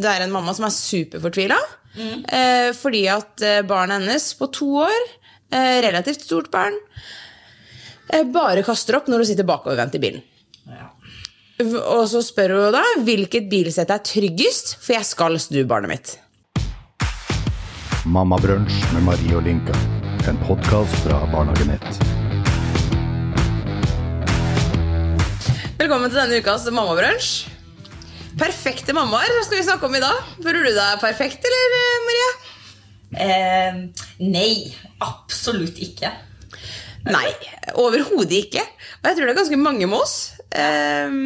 det er en mamma som er superfortvila. Eh, fordi at eh, barnet hennes på to år, eh, relativt stort barn, eh, bare kaster opp når hun sitter bakovervendt i bilen. Ja. Og så spør hun da hvilket bilsett er tryggest, for jeg skal snu barnet mitt. Mammabrunsj med Marie og Linka. En podkast fra Barnehagenett. Velkommen til denne ukas mammabrunsj. Perfekte mammaer skal vi snakke om i dag. Føler du deg perfekt, eller Maria? Eh, nei, absolutt ikke. Nei, overhodet ikke. Og jeg tror det er ganske mange med oss. Eh,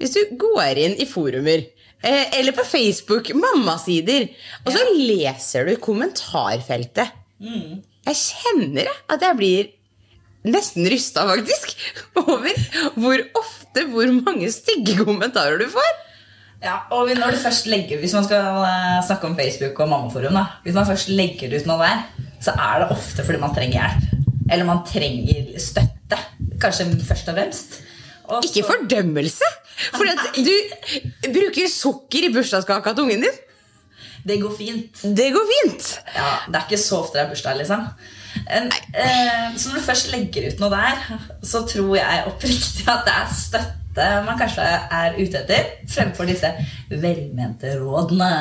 hvis du går inn i forumer, eh, eller på Facebook, mammasider, og så leser du kommentarfeltet Jeg kjenner at jeg blir nesten rysta, faktisk, over hvor ofte, hvor mange stygge kommentarer du får. Ja, og når du først legger Hvis man skal eh, snakke om Facebook og mammaforum, da Hvis man først legger ut noe der, så er det ofte fordi man trenger hjelp. Eller man trenger støtte. Kanskje først og fremst. Og Ikke fordømmelse! For at du bruker sukker i bursdagskaka til ungen din. Det går fint. Det går fint. Ja, Det er ikke så ofte det er bursdag, liksom. En, eh, så når du først legger ut noe der, så tror jeg oppriktig at det er støtte man kanskje er ute etter, fremfor disse velmente rådene.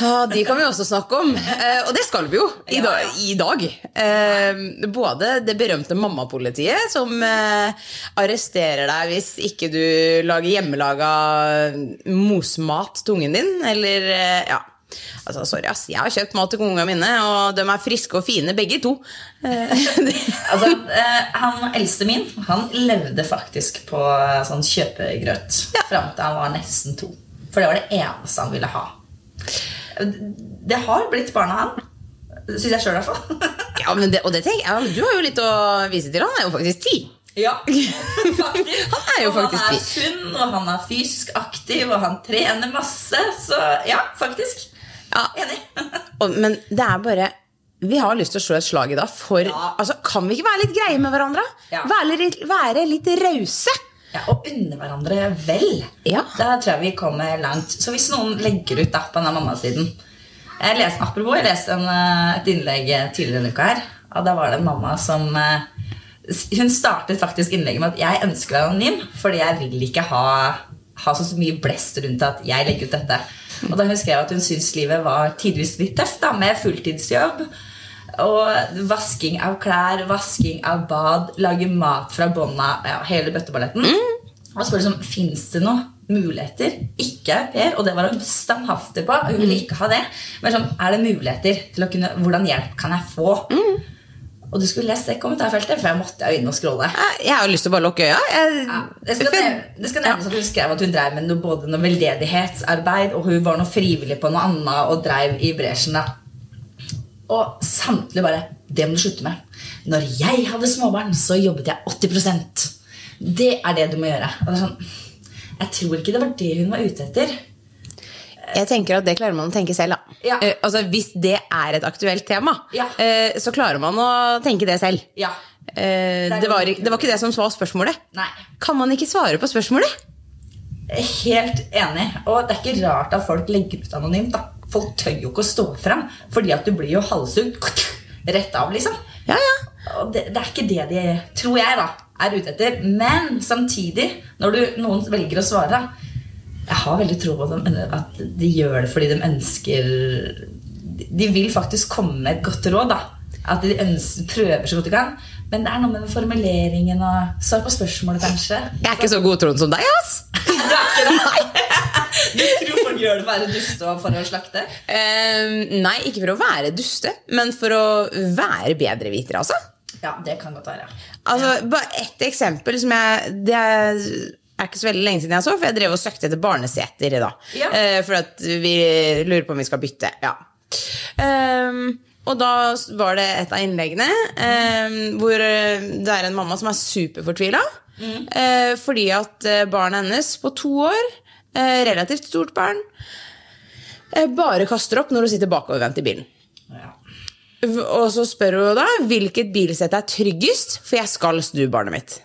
Ja, De kan vi også snakke om. Eh, og det skal vi jo i, da, i dag. Eh, både det berømte mammapolitiet, som eh, arresterer deg hvis ikke du lager hjemmelaga mosmat til ungen din, eller ja. Altså, sorry, ass. Jeg har kjøpt mat til ungene mine, og de er friske og fine, begge to. Eh, Altså, eh, han eldste min han levde faktisk på eh, sånn kjøpegrøt fram til han var nesten to. For det var det eneste han ville ha. Det har blitt barna han. Syns jeg sjøl, i hvert fall. ja, men det, og det tenker jeg, Du har jo litt å vise til. Han er jo faktisk ti. Ja, faktisk. Han er jo og faktisk han er sunn, og han er fysisk aktiv, og han trener masse. Så ja, faktisk. Ja. Enig. Og, men det er bare Vi har lyst til å slå et slag i dag. For Ja. altså, kan vi ikke være litt greie med hverandre? Ja. Være, litt- være litt rause? Ja, og unne hverandre vel. Ja. Der tror jeg vi kommer langt. Så hvis noen legger ut da på denne mammasiden Jeg leste, Apropos, jeg leste en, eh, et innlegg tidligere denne uka her. Og da var det en mamma som eh, Hun startet faktisk innlegget med at 'jeg ønsker å være anonym fordi jeg vil ikke ha, ha så mye blest rundt at jeg legger ut dette'. Og da hun skrev at hun syntes livet var tidvis litt tøft, da, med fulltidsjobb. Og vasking av klær, vasking av bad, lage mat fra bånda, ja, hele bøtteballetten. Og så liksom, fins det noen muligheter. Ikke Per, og det var hun standhaftig på. Hun ville ikke ha det. Men sånn, er det muligheter til å kunne Hvordan hjelp kan jeg få? Og du skulle lest det kommentarfeltet, for jeg måtte jo inn og scrolle. Jeg har lyst til å bare lukke øya. Jeg, Ja, det, skal nevnes, det skal nevnes at Hun skrev at hun drev med noe, både noe veldedighetsarbeid og hun var noe frivillig på noe annet og drev i bresjen. Og samtlige bare Det må du slutte med. Når jeg hadde småbarn, så jobbet jeg 80% Det er det du må gjøre. Og det er sånn, jeg tror ikke det var det hun var ute etter. Jeg tenker at det klarer man å tenke selv. Da. Ja. Eh, altså, hvis det er et aktuelt tema, Ja. eh, så klarer man å tenke det selv. Ja. Eh, det, var, det var ikke det som var spørsmålet. Nei. Kan man ikke svare på spørsmålet? Helt enig. Og det er ikke rart at folk legger ut anonymt. da. Folk tør jo ikke å stå fram, fordi at du blir jo halshugd rett av, liksom. Ja, ja. Og det, det er ikke det de, tror jeg, da, er ute etter. Men samtidig, når du, noen velger å svare da, Jeg har veldig tro på dem, at de gjør det fordi de ønsker De vil faktisk komme med et godt råd. da. At de ønsker, prøver så godt de kan. Men det er noe med den formuleringen og svar på spørsmålet, kanskje. Jeg er ikke så godtroende som deg, ass. Du er ikke det? Du tror folk gjør det for å være duste og for å slakte? Uh, nei, ikke for å være duste, men for å være bedrevitere, altså. Ja, det kan godt være. Altså, Bare ett eksempel som jeg Det er, ikke så veldig lenge siden jeg så, for jeg drev og søkte etter barneseter. da Ja. Uh, For at vi lurer på om vi skal bytte. Ja. Um, og da var det et av innleggene um, hvor eh, det er en mamma som er superfortvila. eh, fordi at barnet hennes på to år, uh, relativt stort barn, bare kaster opp når hun sitter bakovervendt i bilen. Ja. Og så spør hun da hvilket bilsett er tryggest, for jeg skal snu barnet mitt.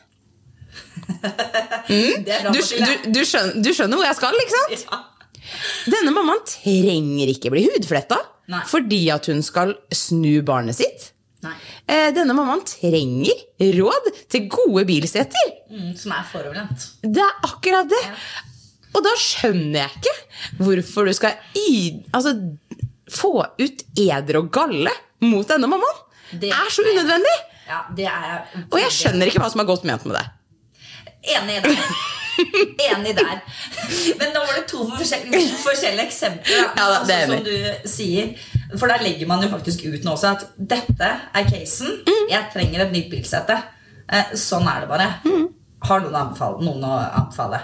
Er Du, du, du, skjønner, du skjønner hvor jeg skal, ikke sant? ja. Denne mammaen trenger ikke bli hudfletta Nei. fordi at hun skal snu barnet sitt. Nei. Eh, Denne mammaen trenger råd til gode bilseter. Mm, som er foroverlent. Det er akkurat det. Og da skjønner jeg ikke hvorfor du skal i, altså, få ut eder og galle mot denne mammaen. Det er så unødvendig. Ja, det er Og jeg skjønner ikke hva som er godt ment med det. Enig der. Enig der. Men nå var det to forskjellige, forskjellige eksempler. Ja, da, altså, som du sier. For da legger man jo faktisk ut nå også at dette er casen. Mm. Jeg trenger et nytt bilsete. Eh, sånn er det bare. Mm. Har noen, anbefale, noen å anbefale?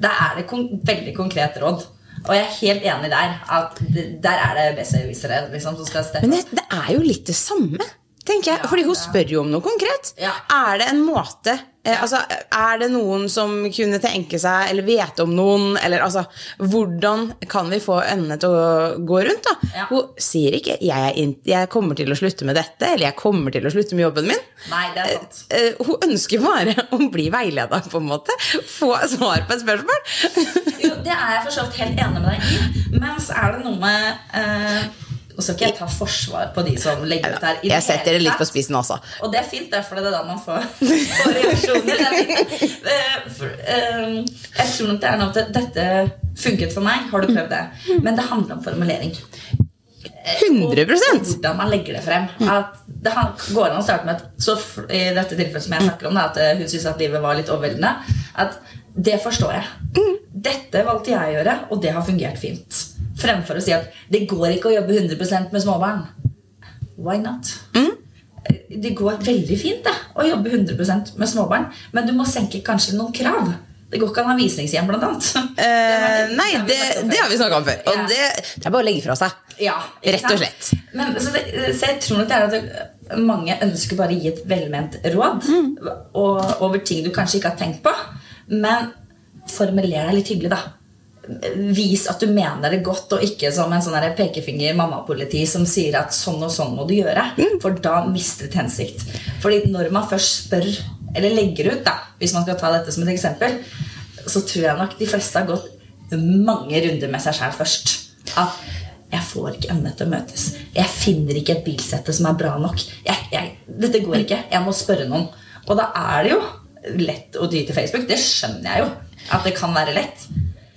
Da er det kon veldig konkret råd. Og jeg er helt enig der. At der er det besserwissere liksom, som skal steppe Men det, det er jo litt det samme, tenker jeg. Ja, Fordi hun spør jo om noe konkret. Ja. Er det en måte altså, Er det noen som kunne tenke seg, eller vet om noen, eller altså Hvordan kan vi få endene til å gå rundt? Ja. Hun sier ikke jeg, 'jeg kommer til å slutte med dette', eller 'jeg kommer til å slutte med jobben min'. Nei, det er sant. Eh, Hun ønsker bare å bli veileda, på en måte. Få svar på et spørsmål. Jo, det er jeg for helt enig med deg i. Mens er det noe med eh, Nå skal ikke jeg ta forsvar på de som legger ut her. i Jeg setter det litt på spissen, også. Og det er fint, derfor det er da man får, får reaksjoner. Er. Eh, for, eh, jeg tror nok det er noe at dette funket for meg. Har du prøvd det? Men det handler om formulering. 100 Og hvordan man legger det frem. At det går an å starte med at så I dette tilfellet som jeg snakker om, da, at eh, hun syntes at livet var litt overveldende. At det forstår jeg. Dette valgte jeg å gjøre, og det har fungert fint. Fremfor å si at det går ikke å jobbe 100% med småbarn. Why not? Det går veldig fint det, å jobbe 100% med småbarn, men du må senke kanskje noen krav. Det går ikke an å ha visningshjem, blant annet. Eh, nei, det, det har vi snakka om før. Og det, det er bare å legge fra seg. Ja, Rett og slett. Men, så, det, så jeg tror nok det er at det, mange ønsker bare å gi et velment råd Mm. og, over ting du kanskje ikke har tenkt på. Men formuler deg litt hyggelig, da. Vis at du mener det godt, og ikke som en sånn pekefinger mammapoliti som sier at sånn og sånn må du gjøre. Mm. For da mister det hensikt. Fordi når man først spør, eller legger ut, da, hvis man skal ta dette som et eksempel, så tror jeg nok de fleste har gått mange runder med seg sjæl først. At jeg får ikke endene til å møtes. Jeg finner ikke et bilsette som er bra nok. Jeg, jeg, dette går ikke. Jeg må spørre noen. Og da er det jo lett å ty til Facebook. Det skjønner jeg jo. At det kan være lett.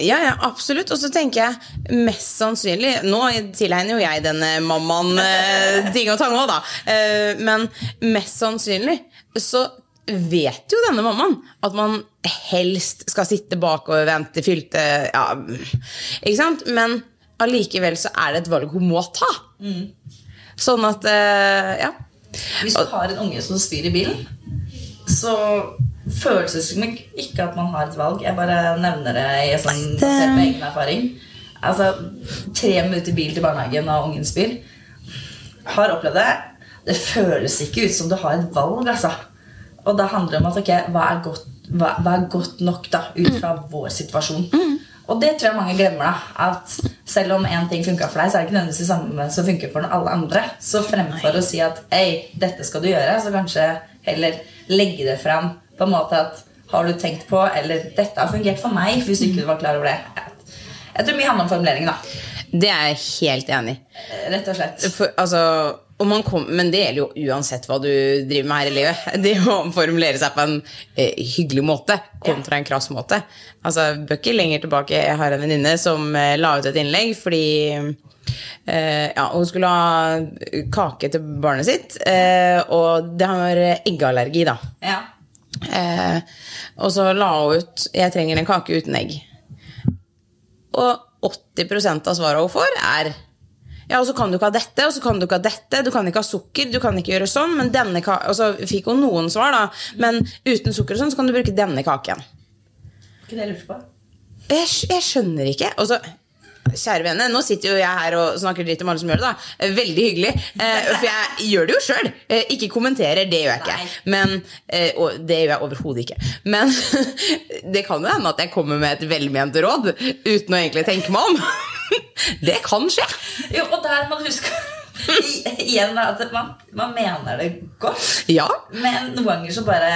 Ja, ja, absolutt. Og så tenker jeg mest sannsynlig Nå tilegner jo jeg denne mammaen eh, ting og tang òg, da. Eh, men mest sannsynlig så vet jo denne mammaen at man helst skal sitte bakovervendt i fylte Ja, ikke sant? Men allikevel så er det et valg hun må ta. Sånn at eh, Ja. Hvis du har en unge som styrer bilen, så det ikke at man har et valg. Jeg bare nevner det i sånn, basert på egen erfaring. Altså, Tre minutter bil til barnehagen og ungen spyr. Har opplevd det. Det føles ikke ut som du har et valg, altså. Og da handler det om at ok, hva er godt, hva, hva er godt nok da, ut fra vår situasjon. Og det tror jeg mange glemmer. da At selv om én ting funka for deg, så er det ikke nødvendigvis det samme som funker for alle andre. Så fremfor å si at Ei, dette skal du gjøre, så kanskje heller legge det fram på en måte at har du tenkt på, eller dette har fungert for meg, hvis ikke du var klar over det. Jeg tror mye handler om formuleringen, da. Det er jeg helt enig i. Rett og slett. For, altså, kom, men det gjelder jo uansett hva du driver med her i livet. Det å formulere seg på en eh, hyggelig måte kontra en krass måte. Altså, Bøkker lenger tilbake Jeg har en venninne som eh, la ut et innlegg fordi eh, ja, hun skulle ha kake til barnet sitt, eh, og det har eggeallergi, da. Ja. Eh, og så la hun ut 'Jeg trenger en kake uten egg'. Og 80% av svaret hun får, er ja, og så kan du ikke ha dette, og så kan du ikke ha dette. Du kan ikke ha sukker, du kan ikke gjøre sånn. Men denne ka og så fikk hun noen svar, da. Men uten sukker og sånn, så kan du bruke denne kaken. Ikke det jeg lurte på? Jeg, jeg skjønner ikke. Og så, kjære vene, nå sitter jo jeg her og snakker dritt om alle som gjør det, da. Veldig hyggelig. Eh, for jeg gjør det jo sjøl. Eh, ikke kommenterer, det gjør jeg ikke. Men, eh, og det gjør jeg overhodet ikke. Men det kan jo hende at jeg kommer med et velment råd uten å egentlig tenke meg om. Det kan skje. Jo, og der må du huske igjen at man, man mener det godt. Ja. Men noen ganger så bare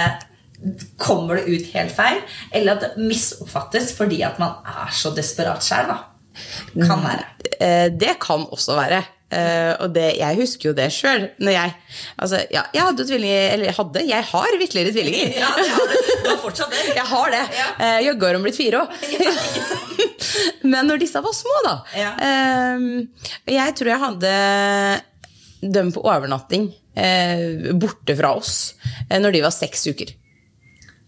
kommer det ut helt feil. Eller at det misoppfattes fordi at man er så desperat sjøl. Kan være. Eh, det kan også være. Eh, og det, jeg husker jo det sjøl. Jeg Altså, ja, jeg hadde tvillinger Eller jeg hadde, jeg har vitterligere tvillinger. Ja, det har du. Du har fortsatt det. Jeg har det. Ja. Eh, Jaggu har hun blitt fire òg. Men når disse var små, da Ja. Jeg tror jeg hadde dem på overnatting borte fra oss når de var seks uker.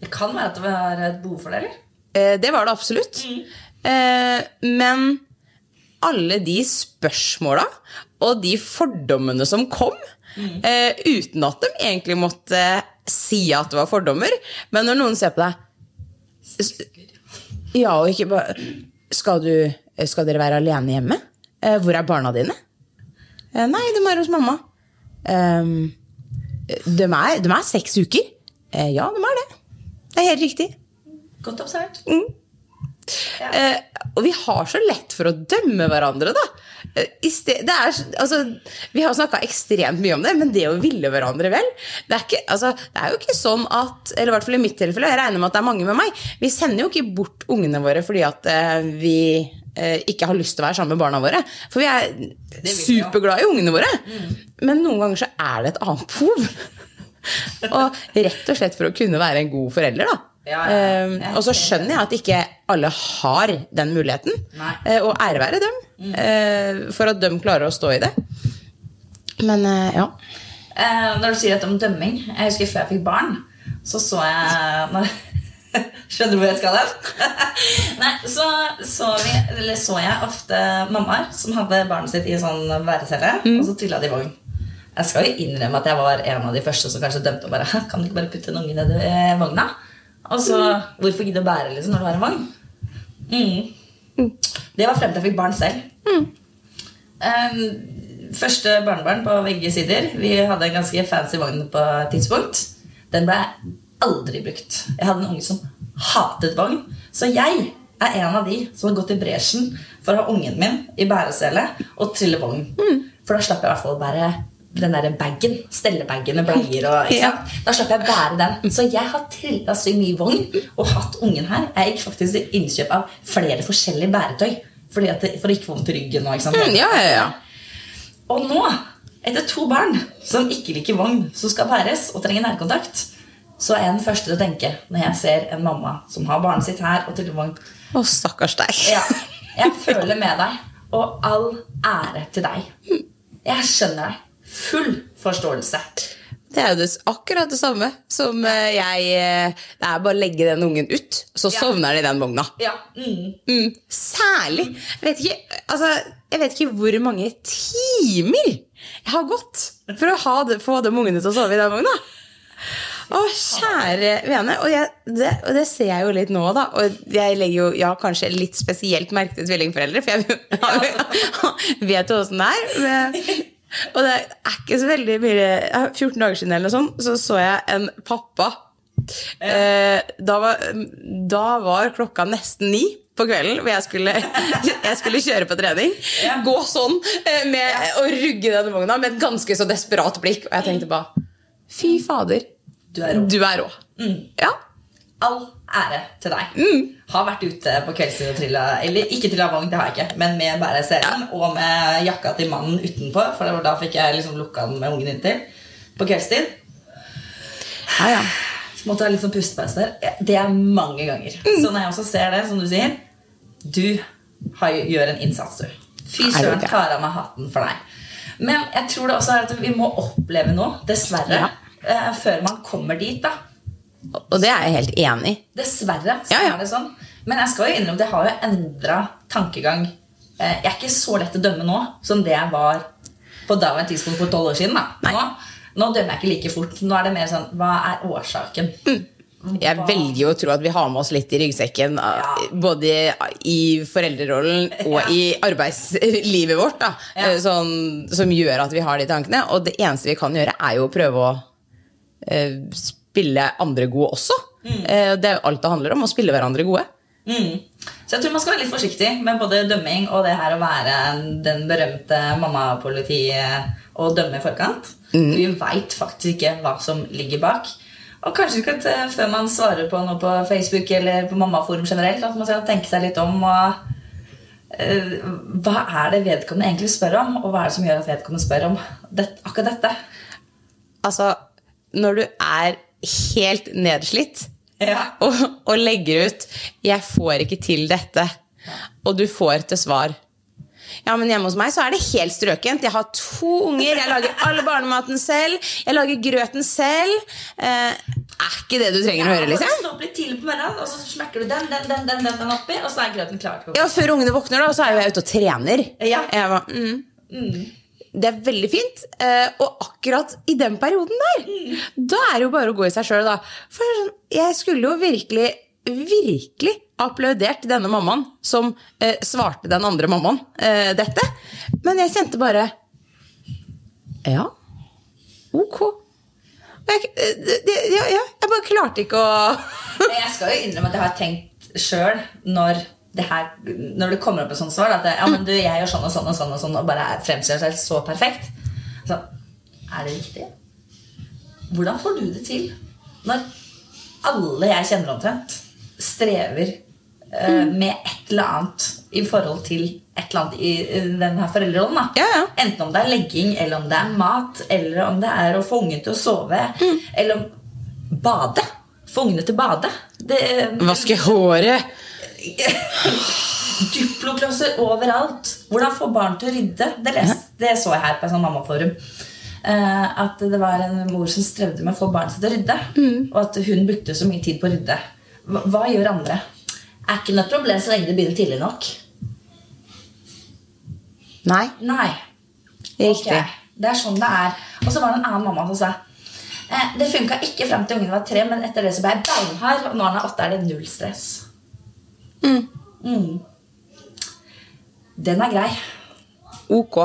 Det kan være at det var et behov for det, eller? Det var det absolutt. Eh, men alle de spørsmåla og de fordommene som kom, eh, uten at de egentlig måtte si at det var fordommer, men når noen ser på deg Ja, og ikke bare Skal, skal dere være alene hjemme? Eh, hvor er barna dine? Eh, nei, de er hos mamma. Ehm, de, er, de er seks uker. Eh, ja, de er det. Det er helt riktig. Godt observert. Eh, og vi har så lett for å dømme hverandre, da. Eh, sted, det er, altså, vi har snakka ekstremt mye om det, men det å ville hverandre vel det er, ikke, altså, det er jo ikke sånn at Eller i hvert fall i mitt tilfelle, jeg regner med at det er mange med meg. Vi sender jo ikke bort ungene våre fordi at eh, vi eh, ikke har lyst til å være sammen med barna våre. For vi er superglade i ungene våre. Men noen ganger så er det et annet behov. og rett og slett for å kunne være en god forelder, da. Ja, ja. Eh, er og så skjønner jeg at ikke alle har den muligheten. Uh, Eh, og ære være dem uh, for at de klarer å stå i det. Men uh, ja. Når du sier dette om dømming Jeg husker før jeg fikk barn, så så jeg Skjønner du hvor jeg skal hen? Så så, vi, eller så jeg ofte mammaer som hadde barnet sitt i en sånn værecelle, og så trilla de i vogn. Jeg skal jo innrømme at jeg var en av de første som kanskje dømte og bare Kan du ikke bare putte en unge ned i vogna? Og så, Hvorfor gidde å bære liksom, når du har en vogn? Mm. Det var frem til jeg fikk barn selv. Um, første barnebarn på begge sider. Vi hadde en ganske fancy vogn på et tidspunkt. Den ble aldri brukt. Jeg hadde en unge som hatet vogn. Så jeg er en av de som har gått i bresjen for å ha ungen min i bæresele og trille vogn. For da slapp jeg i hvert fall å bære den der bagen. Stellebagen med bleier og ikke Ja. Da slapp jeg bære den. Så jeg har trilla så mye vogn og hatt ungen her. Jeg gikk faktisk til innkjøp av flere forskjellige bæretøy. Fordi at det, for å ikke få vondt i ryggen. Og, ikke sant? Mm, ja, ja, ja. Og nå, etter to barn som ikke liker vogn, som skal bæres og trenger nærkontakt, så er jeg den første til å tenke når jeg ser en mamma som har barnet sitt her og triller vogn. Å, stakkars deg. Ja, jeg føler med deg, og all ære til deg. Jeg skjønner deg. Full forståelse. Det er jo akkurat det samme som eh, jeg eh, Det er bare å legge den ungen ut, så Ja. sovner den i den vogna. Ja. Mm. Mm, særlig. Jeg vet, ikke, altså, jeg vet ikke hvor mange timer jeg har gått for å ha det, få de ungene til å sove i den vogna. Å, kjære vene. Og, jeg, det, og det ser jeg jo litt nå, da. Og jeg legger jo ja, kanskje litt spesielt merke til tvillingforeldre, for jeg vet jo åssen det er. Men- Og det er ikke så veldig mye 14 dager siden eller noe sånt, så så jeg en pappa. Eh, da, var, da var klokka nesten ni på kvelden, hvor jeg skulle, jeg skulle kjøre på trening. Ja. Gå sånn eh, med, og rugge denne vogna med et ganske så desperat blikk. Og jeg tenkte bare Fy fader, Du er rå. du er rå. Ja. All ære til deg. Har vært ute på kveldstid og trilla Eller ikke trilla vogn, det har jeg ikke, men med bæreselen og med jakka til mannen utenpå. For da fikk jeg liksom lukka den med ungen inntil på kveldstid. Ja, ja. Så måtte jeg litt sånn pustepause der. Det er mange ganger. Så når jeg også ser det, som du sier Du har, gjør en innsats, du. Fy søren, tar av meg hatten for deg. Men jeg tror det også er at vi må oppleve noe, dessverre, Ja. eh, før man kommer dit. da Og det er jeg helt enig i. Dessverre så Ja, ja. er det sånn. Men jeg skal jo innrømme jeg har jo endra tankegang. Eh, Jeg er ikke så lett å dømme nå som det jeg var på daværende tidspunkt for tolv år siden. Nå, nå dømmer jeg ikke like fort. Nå er det mer sånn Hva er årsaken? Jeg velger jo å tro at vi har med oss litt i ryggsekken, Ja. både i foreldrerollen og i arbeidslivet vårt, da, Ja. eh, sånn, som gjør at vi har de tankene. Og det eneste vi kan gjøre, er jo å prøve å eh, spille andre gode også. Eh, det er jo alt det handler om, å spille hverandre gode. Mm. Så jeg tror man skal være litt forsiktig med både dømming og det her å være den berømte mammapolitiet og dømme i forkant. Vi veit faktisk ikke hva som ligger bak. Og kanskje ikke at eh, før man svarer på noe på Facebook eller på mammaforum generelt, at man skal tenke seg litt om og uh, hva er det vedkommende egentlig spør om, og hva er det som gjør at vedkommende spør om det, akkurat dette? Altså, når du er helt nedslitt Ja. og, og legger ut 'Jeg får ikke til dette', og du får til svar ja, men hjemme hos meg så er det helt strøkent. Jeg har to unger, jeg lager alle barnematen selv, jeg lager grøten selv. Eh, er ikke det du trenger å høre, liksom? Stå opp litt tidlig på morgenen, og så smekker du den, den, den, den, den, oppi, og så er grøten klar. til. Ja, Før ungene våkner, da, så er jo jeg ute og trener. Ja. Jeg mm, mm. Det er veldig fint. eh, Og akkurat i den perioden der, da er det jo bare å gå i seg sjøl, da. For sånn, jeg skulle jo virkelig, virkelig applaudert denne mammaen som eh, svarte den andre mammaen eh, dette. Men jeg kjente bare Ja, ok. Jeg, ja, jeg bare klarte ikke å Jeg skal jo innrømme at jeg har tenkt sjøl når det her, når det kommer opp et sånt svar at det, ja, men du, jeg gjør sånn og sånn og sånn og sånn og bare fremstiller seg så perfekt. Så er det riktig? Hvordan får du det til når alle jeg kjenner omtrent, strever uh, med et eller annet i forhold til et eller annet i denne den her foreldrerollen? da? Ja, ja. Enten om det er legging, eller om det er mat, eller om det er å få ungen til å sove, eller om bade. Få ungene til å bade. Det, Vaske håret. Duploklosser overalt. Hvordan få barn til å rydde. Det, les, det så jeg her på en sånn mammaforum. Eh, at det var en mor som strevde med å få barnet sitt til å rydde. Og at hun brukte så mye tid på å rydde. Hva, hva gjør andre? Er ikke noe problem så lenge det begynner tidlig nok. Nei, Nei. riktig. Okay. Det er sånn det er. Og så var det en annen mamma som sa eh, det funka ikke fram til ungen var tre, men etter det så ble jeg beinhard, og når han er åtte, er det null stress. Mm. Den er grei. Ok.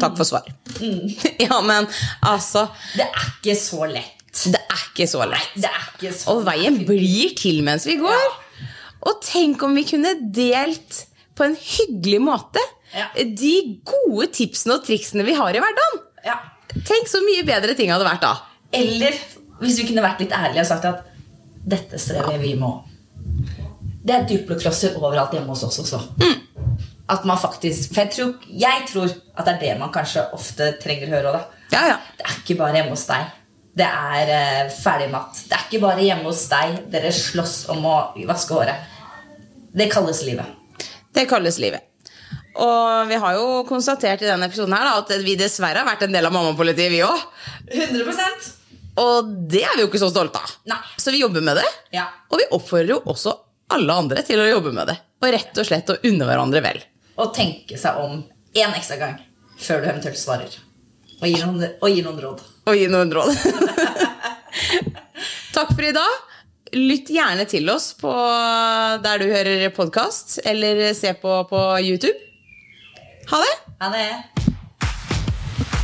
Takk for svar. Ja, men altså Det er ikke så lett. Det er ikke så lett. Det er ikke så Og veien blir til mens vi går. Og tenk om vi kunne delt på en hyggelig måte Ja. de gode tipsene og triksene vi har i hverdagen. ja. Tenk så mye bedre ting hadde vært da. Eller hvis vi kunne vært litt ærlige og sagt at dette strever vi med òg. Det er duploklosser overalt hjemme hos oss også. At man faktisk, For jeg tror, jeg tror at det er det man kanskje ofte trenger å høre da. Ja, ja. Det er ikke bare hjemme hos deg. Det er uh, ferdigmat. Det er ikke bare hjemme hos deg dere slåss om å vaske håret. Det kalles livet. Det kalles livet. Og vi har jo konstatert i denne episoden her da, at vi dessverre har vært en del av mammapolitiet, vi òg. 100% Og det er vi jo ikke så stolte av. Nei. Så vi jobber med det. Ja. Og vi oppfordrer jo også alle andre til å jobbe med det. Og rett og slett å unne hverandre vel. Og tenke seg om én ekstra gang før du eventuelt svarer. Og gi noen, og gi noen råd. Og gi noen råd. Takk for i dag. Lytt gjerne til oss på der du hører podkast, eller se på på YouTube. Ha det! Ha det.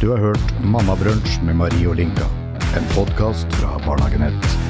Du har hørt Mammabrunsj med Marie og Linka. En podkast fra Barnehagenett.